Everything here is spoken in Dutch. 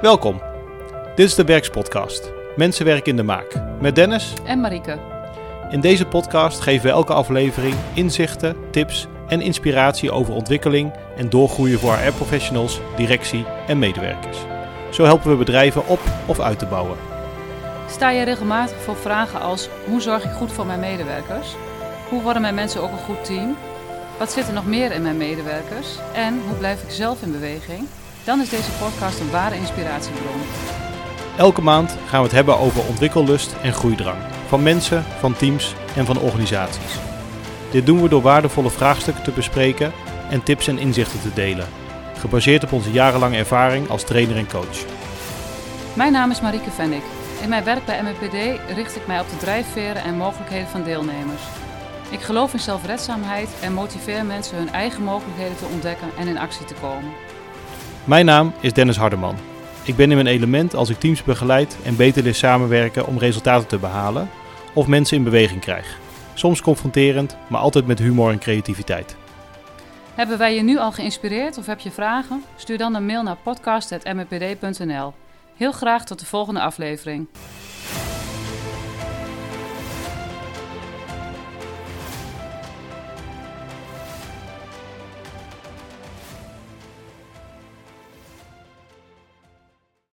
Welkom. Dit is de Werkspodcast. Mensenwerk in de maak. Met Dennis. En Marieke. In deze podcast geven we elke aflevering inzichten, tips en inspiratie over ontwikkeling en doorgroeien voor HR-professionals, directie en medewerkers. Zo helpen we bedrijven op of uit te bouwen. Sta je regelmatig voor vragen als: hoe zorg ik goed voor mijn medewerkers? Hoe worden mijn mensen ook een goed team? Wat zit er nog meer in mijn medewerkers? En hoe blijf ik zelf in beweging? Dan is deze podcast een ware inspiratiebron. Elke maand gaan we het hebben over ontwikkellust en groeidrang. Van mensen, van teams en van organisaties. Dit doen we door waardevolle vraagstukken te bespreken en tips en inzichten te delen. Gebaseerd op onze jarenlange ervaring als trainer en coach. Mijn naam is Marieke Vennik. In mijn werk bij MPD richt ik mij op de drijfveren en mogelijkheden van deelnemers. Ik geloof in zelfredzaamheid en motiveer mensen hun eigen mogelijkheden te ontdekken en in actie te komen. Mijn naam is Dennis Hardeman. Ik ben in mijn element als ik teams begeleid en beter leer samenwerken om resultaten te behalen of mensen in beweging krijg. Soms confronterend, maar altijd met humor en creativiteit. Hebben wij je nu al geïnspireerd of heb je vragen? Stuur dan een mail naar podcast.mpd.nl. Heel graag tot de volgende aflevering.